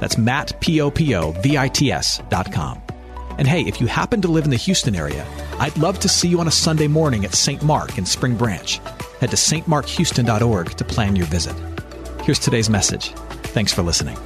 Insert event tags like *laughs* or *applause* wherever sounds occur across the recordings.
That's Matt, P-O-P-O-V-I-T-S dot com. And hey, if you happen to live in the Houston area, I'd love to see you on a Sunday morning at St. Mark in Spring Branch. Head to stmarkhouston.org to plan your visit. Here's today's message. Thanks for listening.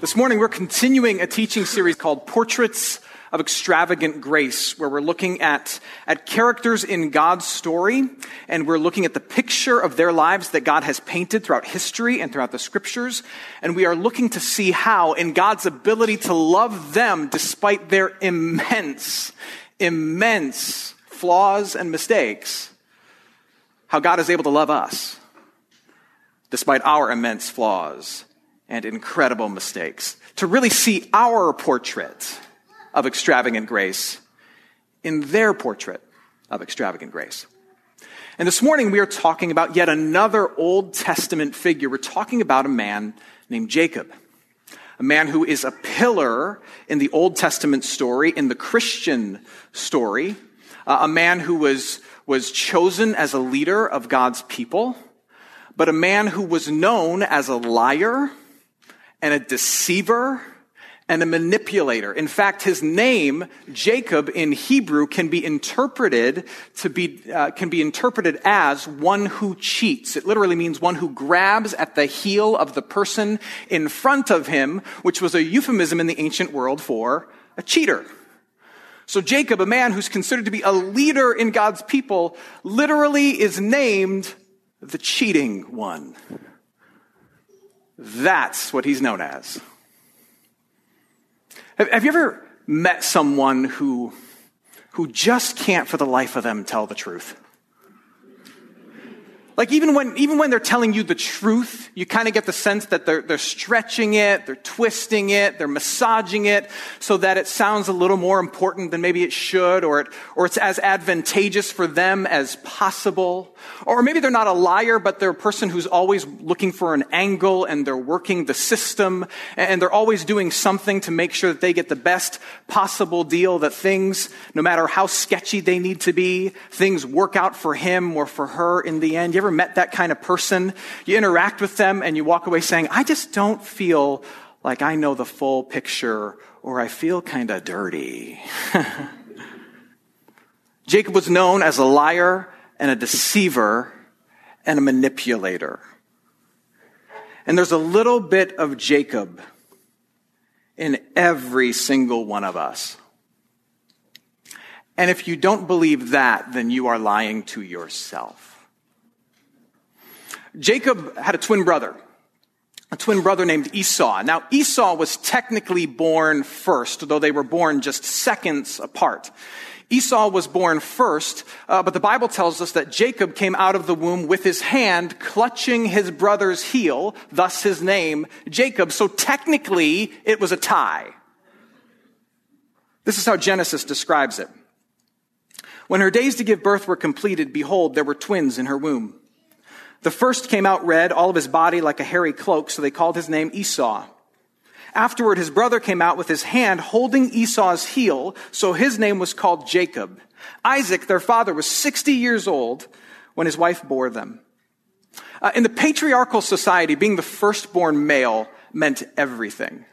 This morning, we're continuing a teaching series called Portraits of Extravagant Grace, where we're looking at, at characters in God's story, and we're looking at the picture of their lives that God has painted throughout history and throughout the scriptures, and we are looking to see how, in God's ability to love them despite their immense, immense flaws and mistakes, how God is able to love us despite our immense flaws and incredible mistakes, to really see our portrait of extravagant grace in their portrait of extravagant grace. And this morning we are talking about yet another Old Testament figure. We're talking about a man named Jacob, a man who is a pillar in the Old Testament story, in the Christian story, uh, a man who was, was chosen as a leader of God's people, but a man who was known as a liar and a deceiver and a manipulator. In fact, his name, Jacob, in Hebrew can be interpreted to be, uh, can be interpreted as one who cheats. It literally means one who grabs at the heel of the person in front of him, which was a euphemism in the ancient world for a cheater. So Jacob, a man who's considered to be a leader in God's people, literally is named the cheating one. That's what he's known as. Have you ever met someone who, who just can't for the life of them tell the truth? Like even when, even when they're telling you the truth, you kind of get the sense that they're, they're stretching it, they're twisting it, they're massaging it so that it sounds a little more important than maybe it should, or, it, or it's as advantageous for them as possible. Or maybe they're not a liar, but they're a person who's always looking for an angle and they're working the system and they're always doing something to make sure that they get the best possible deal, that things, no matter how sketchy they need to be, things work out for him or for her in the end. You ever met that kind of person? You interact with them and you walk away saying, I just don't feel like I know the full picture or I feel kind of dirty. *laughs* Jacob was known as a liar and a deceiver and a manipulator. And there's a little bit of Jacob in every single one of us. And if you don't believe that, then you are lying to yourself. Jacob had a twin brother, a twin brother named Esau. Now, Esau was technically born first, though they were born just seconds apart. Esau was born first, uh, but the Bible tells us that Jacob came out of the womb with his hand clutching his brother's heel, thus his name, Jacob. So technically, it was a tie. This is how Genesis describes it. When her days to give birth were completed, behold, there were twins in her womb. The first came out red, all of his body like a hairy cloak, so they called his name Esau. Afterward, his brother came out with his hand holding Esau's heel, so his name was called Jacob. Isaac, their father, was 60 years old when his wife bore them. Uh, in the patriarchal society, being the firstborn male meant everything.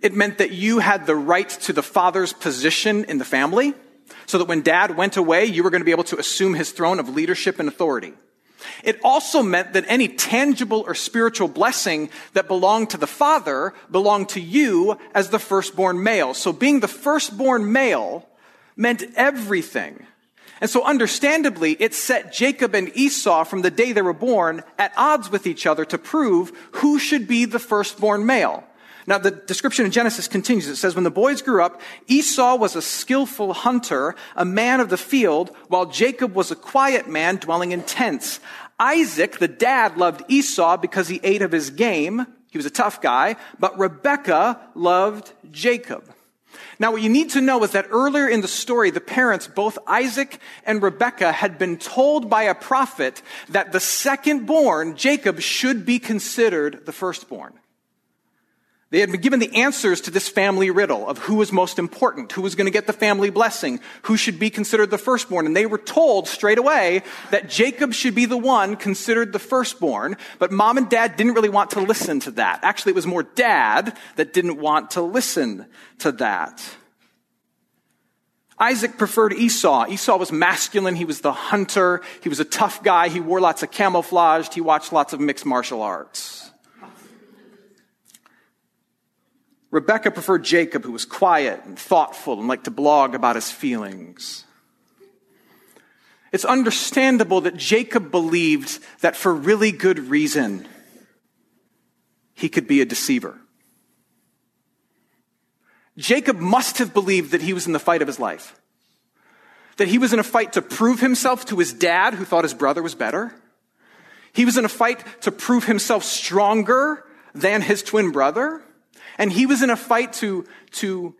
It meant that you had the right to the father's position in the family, so that when dad went away, you were going to be able to assume his throne of leadership and authority. It also meant that any tangible or spiritual blessing that belonged to the father belonged to you as the firstborn male. So being the firstborn male meant everything. And so understandably, it set Jacob and Esau from the day they were born at odds with each other to prove who should be the firstborn male. Now, the description in Genesis continues. It says, When the boys grew up, Esau was a skillful hunter, a man of the field, while Jacob was a quiet man dwelling in tents. Isaac, the dad, loved Esau because he ate of his game. He was a tough guy, but Rebekah loved Jacob. Now, what you need to know is that earlier in the story, the parents, both Isaac and Rebekah, had been told by a prophet that the second born, Jacob, should be considered the firstborn. They had been given the answers to this family riddle of who was most important, who was going to get the family blessing, who should be considered the firstborn. And they were told straight away that Jacob should be the one considered the firstborn. But mom and dad didn't really want to listen to that. Actually, it was more dad that didn't want to listen to that. Isaac preferred Esau. Esau was masculine. He was the hunter. He was a tough guy. He wore lots of camouflage. He watched lots of mixed martial arts. Rebekah preferred Jacob, who was quiet and thoughtful and liked to blog about his feelings. It's understandable that Jacob believed that for really good reason, he could be a deceiver. Jacob must have believed that he was in the fight of his life. That he was in a fight to prove himself to his dad, who thought his brother was better. He was in a fight to prove himself stronger than his twin brother. And he was in a fight to, to,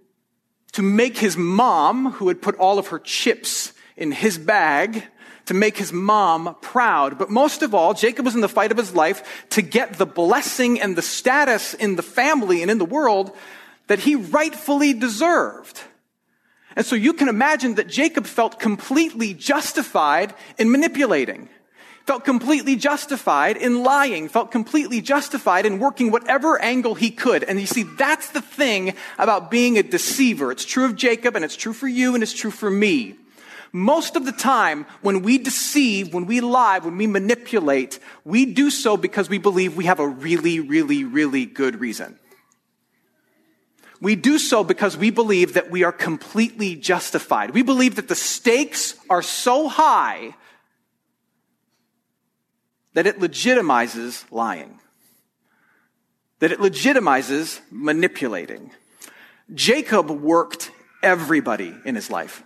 to make his mom, who had put all of her chips in his bag, to make his mom proud. But most of all, Jacob was in the fight of his life to get the blessing and the status in the family and in the world that he rightfully deserved. And so you can imagine that Jacob felt completely justified in manipulating felt completely justified in lying, felt completely justified in working whatever angle he could. And you see, that's the thing about being a deceiver. It's true of Jacob and it's true for you and it's true for me. Most of the time, when we deceive, when we lie, when we manipulate, we do so because we believe we have a really, really, really good reason. We do so because we believe that we are completely justified. We believe that the stakes are so high that it legitimizes lying, that it legitimizes manipulating. Jacob worked everybody in his life.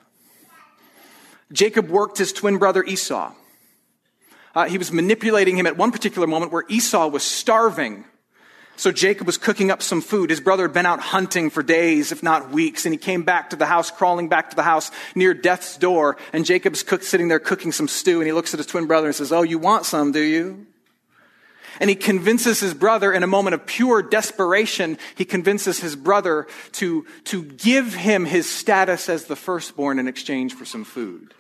Jacob worked his twin brother Esau. Uh, he was manipulating him at one particular moment where Esau was starving so Jacob was cooking up some food. His brother had been out hunting for days, if not weeks, and he came back to the house, crawling back to the house near death's door. And Jacob's cook, sitting there cooking some stew, and he looks at his twin brother and says, Oh, you want some, do you? And he convinces his brother in a moment of pure desperation, he convinces his brother to, to give him his status as the firstborn in exchange for some food.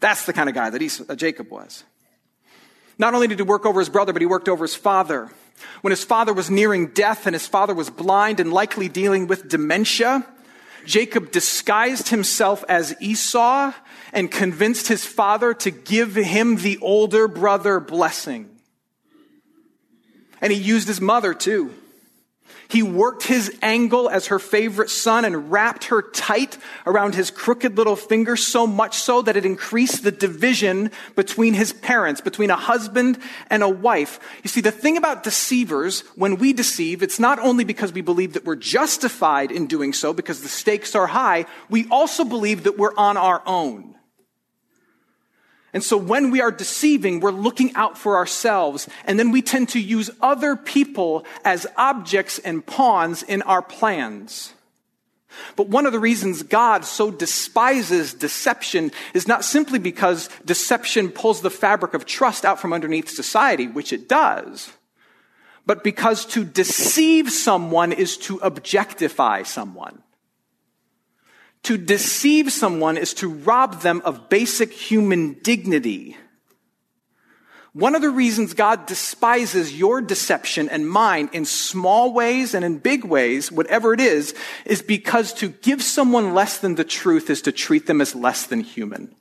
That's the kind of guy that uh, Jacob was. Not only did he work over his brother, but he worked over his father. When his father was nearing death and his father was blind and likely dealing with dementia, Jacob disguised himself as Esau and convinced his father to give him the older brother blessing. And he used his mother too. He worked his angle as her favorite son and wrapped her tight around his crooked little finger so much so that it increased the division between his parents, between a husband and a wife. You see, the thing about deceivers, when we deceive, it's not only because we believe that we're justified in doing so because the stakes are high, we also believe that we're on our own. And so when we are deceiving, we're looking out for ourselves, and then we tend to use other people as objects and pawns in our plans. But one of the reasons God so despises deception is not simply because deception pulls the fabric of trust out from underneath society, which it does, but because to deceive someone is to objectify someone. To deceive someone is to rob them of basic human dignity. One of the reasons God despises your deception and mine in small ways and in big ways, whatever it is, is because to give someone less than the truth is to treat them as less than human.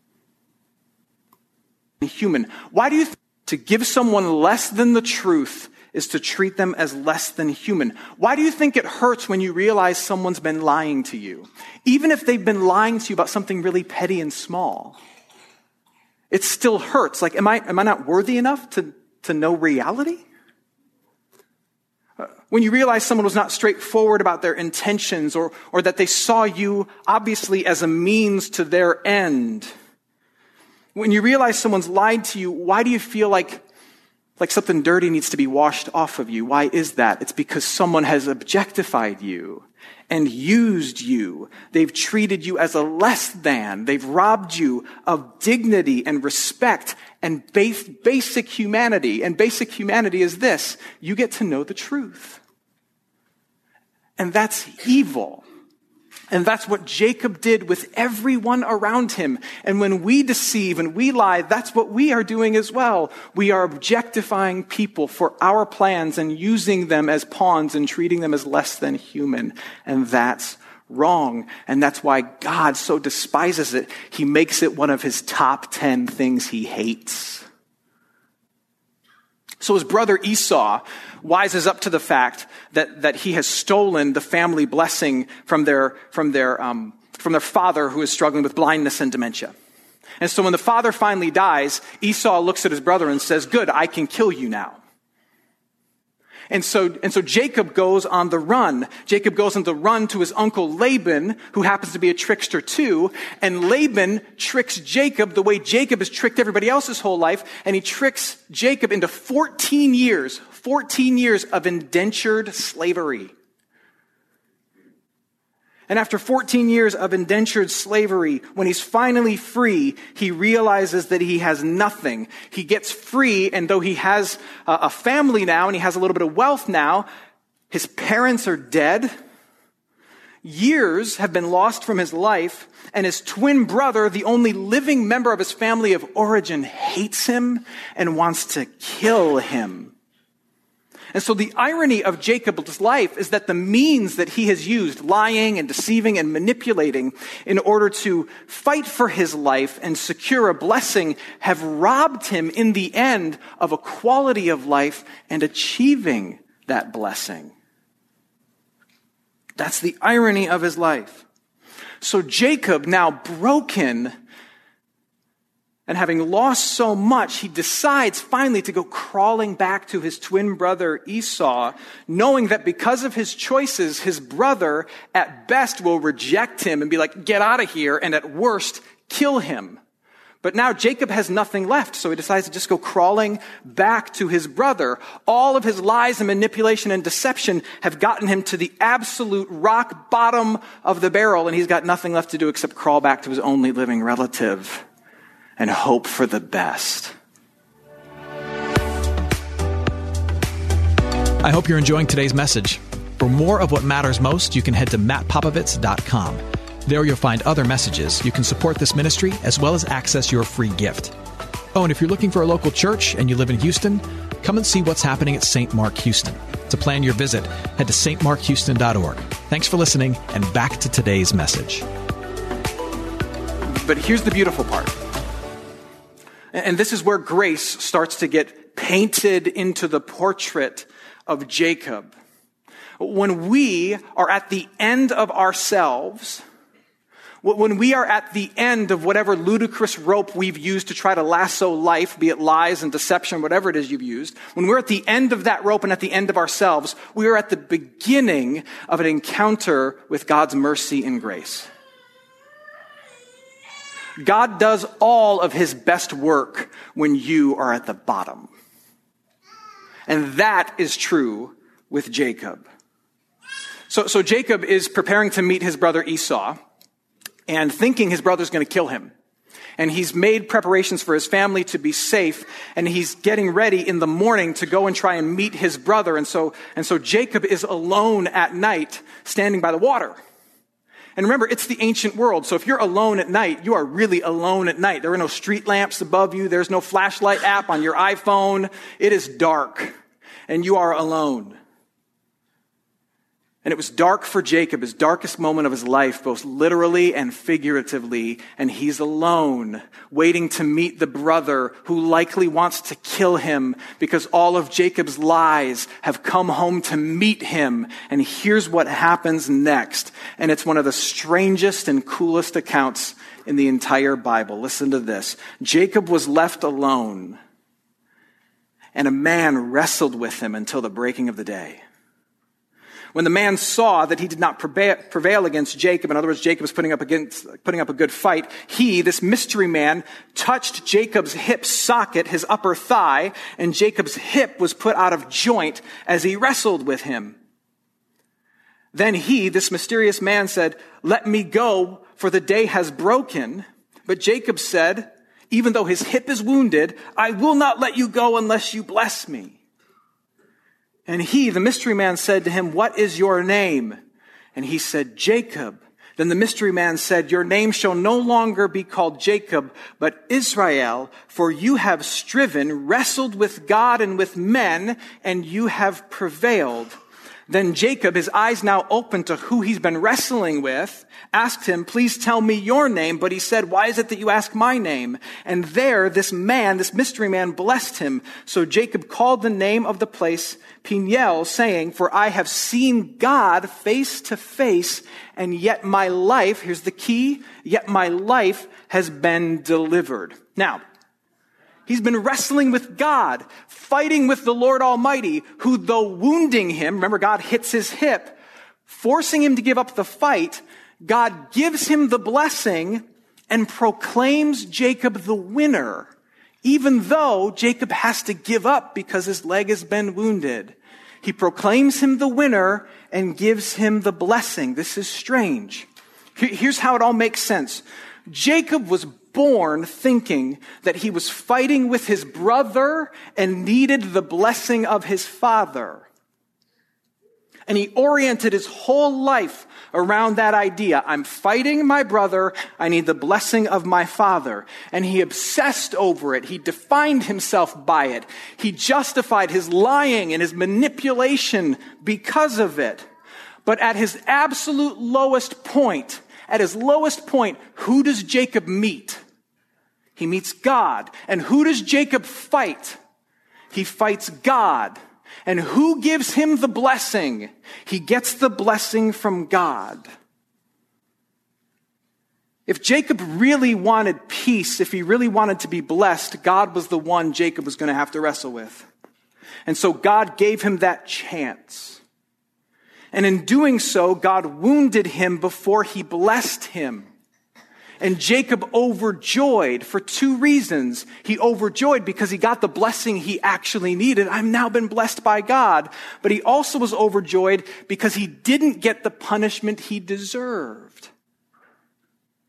Human. Why do you think to give someone less than the truth is to treat them as less than human. Why do you think it hurts when you realize someone's been lying to you? Even if they've been lying to you about something really petty and small. It still hurts. Like, am I, am I not worthy enough to, to know reality? Uh, when you realize someone was not straightforward about their intentions or, or that they saw you obviously as a means to their end When you realize someone's lied to you, why do you feel like, like something dirty needs to be washed off of you? Why is that? It's because someone has objectified you and used you. They've treated you as a less than. They've robbed you of dignity and respect and basic humanity. And basic humanity is this. You get to know the truth. And that's evil. And that's what Jacob did with everyone around him. And when we deceive and we lie, that's what we are doing as well. We are objectifying people for our plans and using them as pawns and treating them as less than human. And that's wrong. And that's why God so despises it. He makes it one of his top 10 things he hates. So his brother Esau wises up to the fact that, that he has stolen the family blessing from their, from their, um, from their father who is struggling with blindness and dementia. And so when the father finally dies, Esau looks at his brother and says, good, I can kill you now. And so, and so Jacob goes on the run. Jacob goes on the run to his uncle Laban, who happens to be a trickster too. And Laban tricks Jacob the way Jacob has tricked everybody else his whole life. And he tricks Jacob into 14 years, 14 years of indentured slavery. And after 14 years of indentured slavery, when he's finally free, he realizes that he has nothing. He gets free, and though he has a family now and he has a little bit of wealth now, his parents are dead. Years have been lost from his life, and his twin brother, the only living member of his family of origin, hates him and wants to kill him. And so the irony of Jacob's life is that the means that he has used, lying and deceiving and manipulating in order to fight for his life and secure a blessing have robbed him in the end of a quality of life and achieving that blessing. That's the irony of his life. So Jacob, now broken, and having lost so much, he decides finally to go crawling back to his twin brother Esau, knowing that because of his choices, his brother at best will reject him and be like, get out of here, and at worst, kill him. But now Jacob has nothing left, so he decides to just go crawling back to his brother. All of his lies and manipulation and deception have gotten him to the absolute rock bottom of the barrel, and he's got nothing left to do except crawl back to his only living relative and hope for the best. I hope you're enjoying today's message. For more of what matters most, you can head to mattpopovits.com. There you'll find other messages. You can support this ministry as well as access your free gift. Oh, and if you're looking for a local church and you live in Houston, come and see what's happening at St. Mark Houston. To plan your visit, head to stmarkhouston.org. Thanks for listening, and back to today's message. But here's the beautiful part and this is where grace starts to get painted into the portrait of Jacob. When we are at the end of ourselves, when we are at the end of whatever ludicrous rope we've used to try to lasso life, be it lies and deception, whatever it is you've used, when we're at the end of that rope and at the end of ourselves, we are at the beginning of an encounter with God's mercy and grace. God does all of his best work when you are at the bottom. And that is true with Jacob. So, so Jacob is preparing to meet his brother Esau and thinking his brother's going to kill him. And he's made preparations for his family to be safe, and he's getting ready in the morning to go and try and meet his brother. And so, and so Jacob is alone at night, standing by the water. And remember, it's the ancient world. So if you're alone at night, you are really alone at night. There are no street lamps above you. There's no flashlight app on your iPhone. It is dark and you are alone. And it was dark for Jacob, his darkest moment of his life, both literally and figuratively. And he's alone, waiting to meet the brother who likely wants to kill him because all of Jacob's lies have come home to meet him. And here's what happens next. And it's one of the strangest and coolest accounts in the entire Bible. Listen to this. Jacob was left alone, and a man wrestled with him until the breaking of the day. When the man saw that he did not prevail against Jacob, in other words, Jacob was putting up, against, putting up a good fight, he, this mystery man, touched Jacob's hip socket, his upper thigh, and Jacob's hip was put out of joint as he wrestled with him. Then he, this mysterious man, said, Let me go, for the day has broken. But Jacob said, Even though his hip is wounded, I will not let you go unless you bless me. And he, the mystery man, said to him, What is your name? And he said, Jacob. Then the mystery man said, Your name shall no longer be called Jacob, but Israel, for you have striven, wrestled with God and with men, and you have prevailed. Then Jacob, his eyes now open to who he's been wrestling with, asked him, please tell me your name. But he said, why is it that you ask my name? And there, this man, this mystery man blessed him. So Jacob called the name of the place Peniel, saying, for I have seen God face to face, and yet my life, here's the key, yet my life has been delivered. Now, He's been wrestling with God, fighting with the Lord Almighty, who though wounding him, remember God hits his hip, forcing him to give up the fight, God gives him the blessing and proclaims Jacob the winner, even though Jacob has to give up because his leg has been wounded. He proclaims him the winner and gives him the blessing. This is strange. Here's how it all makes sense. Jacob was born thinking that he was fighting with his brother and needed the blessing of his father. And he oriented his whole life around that idea. I'm fighting my brother. I need the blessing of my father. And he obsessed over it. He defined himself by it. He justified his lying and his manipulation because of it. But at his absolute lowest point, at his lowest point, who does Jacob meet? He meets God. And who does Jacob fight? He fights God. And who gives him the blessing? He gets the blessing from God. If Jacob really wanted peace, if he really wanted to be blessed, God was the one Jacob was going to have to wrestle with. And so God gave him that chance. And in doing so, God wounded him before he blessed him. And Jacob overjoyed for two reasons. He overjoyed because he got the blessing he actually needed. I've now been blessed by God. But he also was overjoyed because he didn't get the punishment he deserved.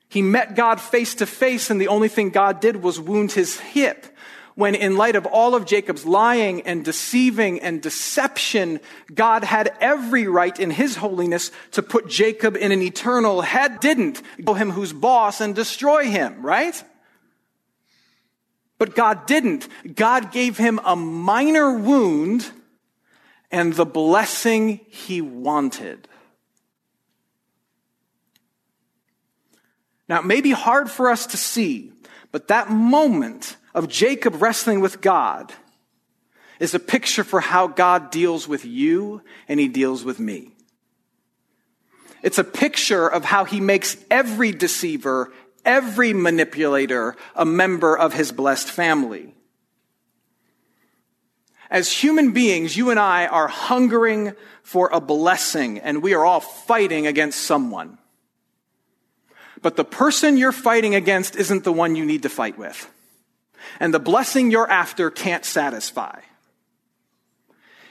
He met God face to face and the only thing God did was wound his hip when in light of all of Jacob's lying and deceiving and deception, God had every right in his holiness to put Jacob in an eternal head, didn't go him who's boss and destroy him, right? But God didn't. God gave him a minor wound and the blessing he wanted. Now, it may be hard for us to see, but that moment of Jacob wrestling with God is a picture for how God deals with you and he deals with me. It's a picture of how he makes every deceiver, every manipulator a member of his blessed family. As human beings, you and I are hungering for a blessing and we are all fighting against someone. But the person you're fighting against isn't the one you need to fight with and the blessing you're after can't satisfy.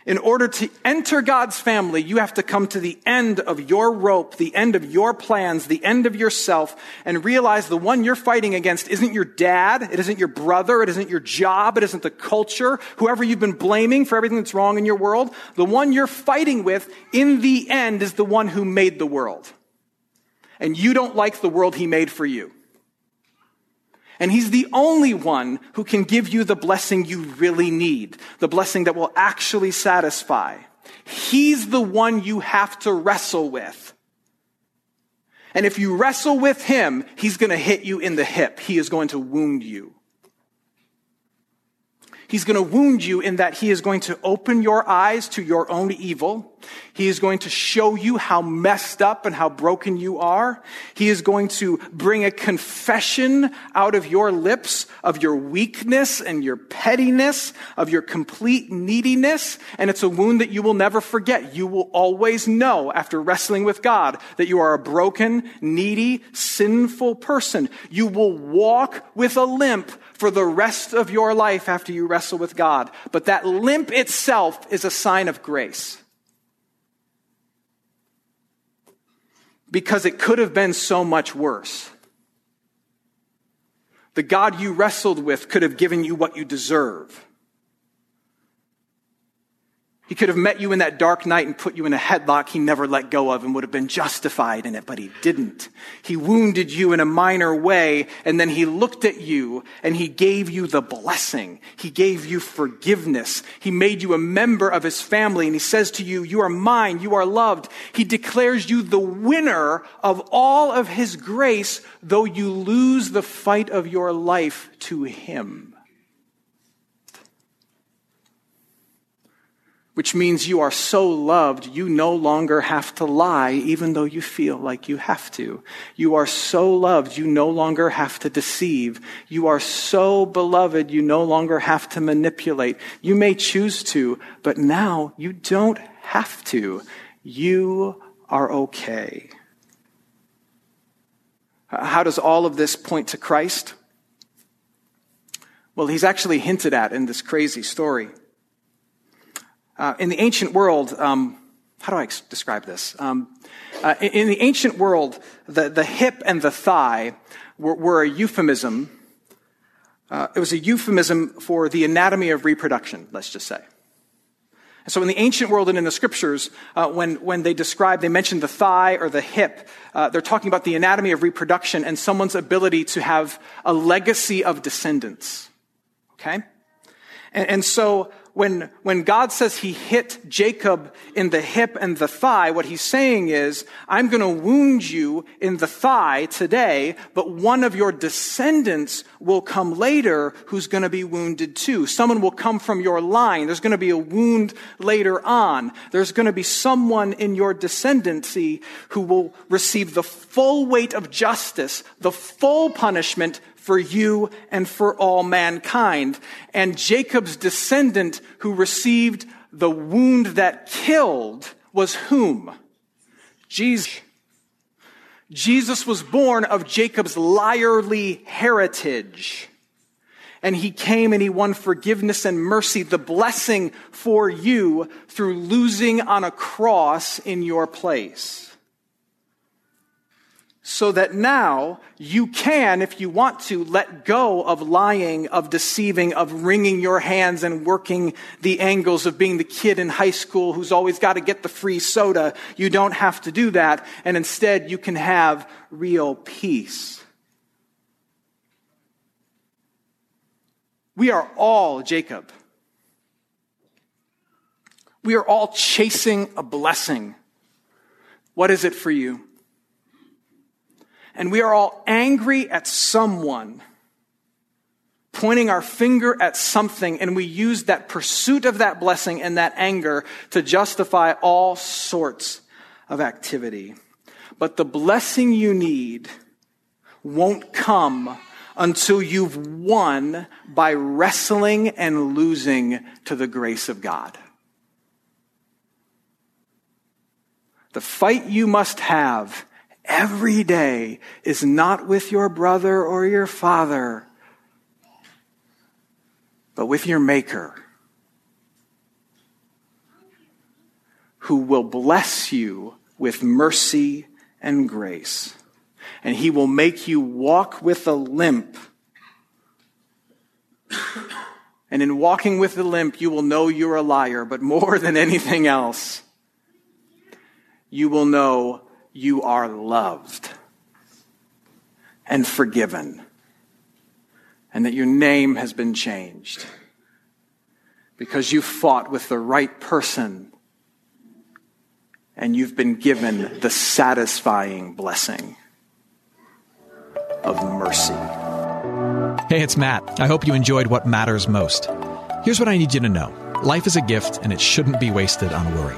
In order to enter God's family, you have to come to the end of your rope, the end of your plans, the end of yourself, and realize the one you're fighting against isn't your dad, it isn't your brother, it isn't your job, it isn't the culture, whoever you've been blaming for everything that's wrong in your world. The one you're fighting with, in the end, is the one who made the world. And you don't like the world he made for you. And he's the only one who can give you the blessing you really need, the blessing that will actually satisfy. He's the one you have to wrestle with. And if you wrestle with him, he's going to hit you in the hip. He is going to wound you. He's going to wound you in that he is going to open your eyes to your own evil He is going to show you how messed up and how broken you are. He is going to bring a confession out of your lips of your weakness and your pettiness, of your complete neediness. And it's a wound that you will never forget. You will always know after wrestling with God that you are a broken, needy, sinful person. You will walk with a limp for the rest of your life after you wrestle with God. But that limp itself is a sign of grace. Because it could have been so much worse. The God you wrestled with could have given you what you deserve. He could have met you in that dark night and put you in a headlock he never let go of and would have been justified in it, but he didn't. He wounded you in a minor way and then he looked at you and he gave you the blessing. He gave you forgiveness. He made you a member of his family and he says to you, you are mine, you are loved. He declares you the winner of all of his grace, though you lose the fight of your life to him. Which means you are so loved, you no longer have to lie, even though you feel like you have to. You are so loved, you no longer have to deceive. You are so beloved, you no longer have to manipulate. You may choose to, but now you don't have to. You are okay. How does all of this point to Christ? Well, he's actually hinted at in this crazy story. Uh, in the ancient world, um, how do I describe this? Um, uh, in, in, the ancient world, the, the hip and the thigh were, were a euphemism. Uh, it was a euphemism for the anatomy of reproduction, let's just say. so in the ancient world and in the scriptures, uh, when, when they describe, they mention the thigh or the hip, uh, they're talking about the anatomy of reproduction and someone's ability to have a legacy of descendants. Okay? And, and so when, when God says he hit Jacob in the hip and the thigh, what he's saying is, I'm going to wound you in the thigh today, but one of your descendants will come later who's going to be wounded too. Someone will come from your line. There's going to be a wound later on. There's going to be someone in your descendancy who will receive the full weight of justice, the full punishment for you and for all mankind. And Jacob's descendant who received the wound that killed was whom? Jesus. Jesus was born of Jacob's liarly heritage. And he came and he won forgiveness and mercy, the blessing for you through losing on a cross in your place so that now you can, if you want to, let go of lying, of deceiving, of wringing your hands and working the angles of being the kid in high school who's always got to get the free soda. You don't have to do that. And instead, you can have real peace. We are all Jacob. We are all chasing a blessing. What is it for you? And we are all angry at someone, pointing our finger at something, and we use that pursuit of that blessing and that anger to justify all sorts of activity. But the blessing you need won't come until you've won by wrestling and losing to the grace of God. The fight you must have every day is not with your brother or your father, but with your Maker, who will bless you with mercy and grace. And he will make you walk with a limp. And in walking with the limp, you will know you're a liar, but more than anything else, you will know you are loved and forgiven, and that your name has been changed because you fought with the right person and you've been given the satisfying blessing of mercy. Hey, it's Matt. I hope you enjoyed what matters most. Here's what I need you to know life is a gift, and it shouldn't be wasted on worry.